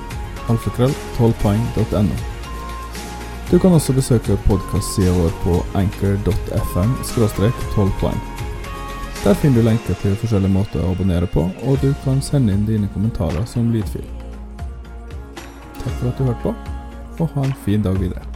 alfakrøll 12poeng.no. Du kan også besøke podkastsida vår på anchor.fm 12 poeng. Der finner du lenker til forskjellige måter å abonnere på, og du kan sende inn dine kommentarer som lydfil. Takk for at du hørte på, og ha en fin dag videre.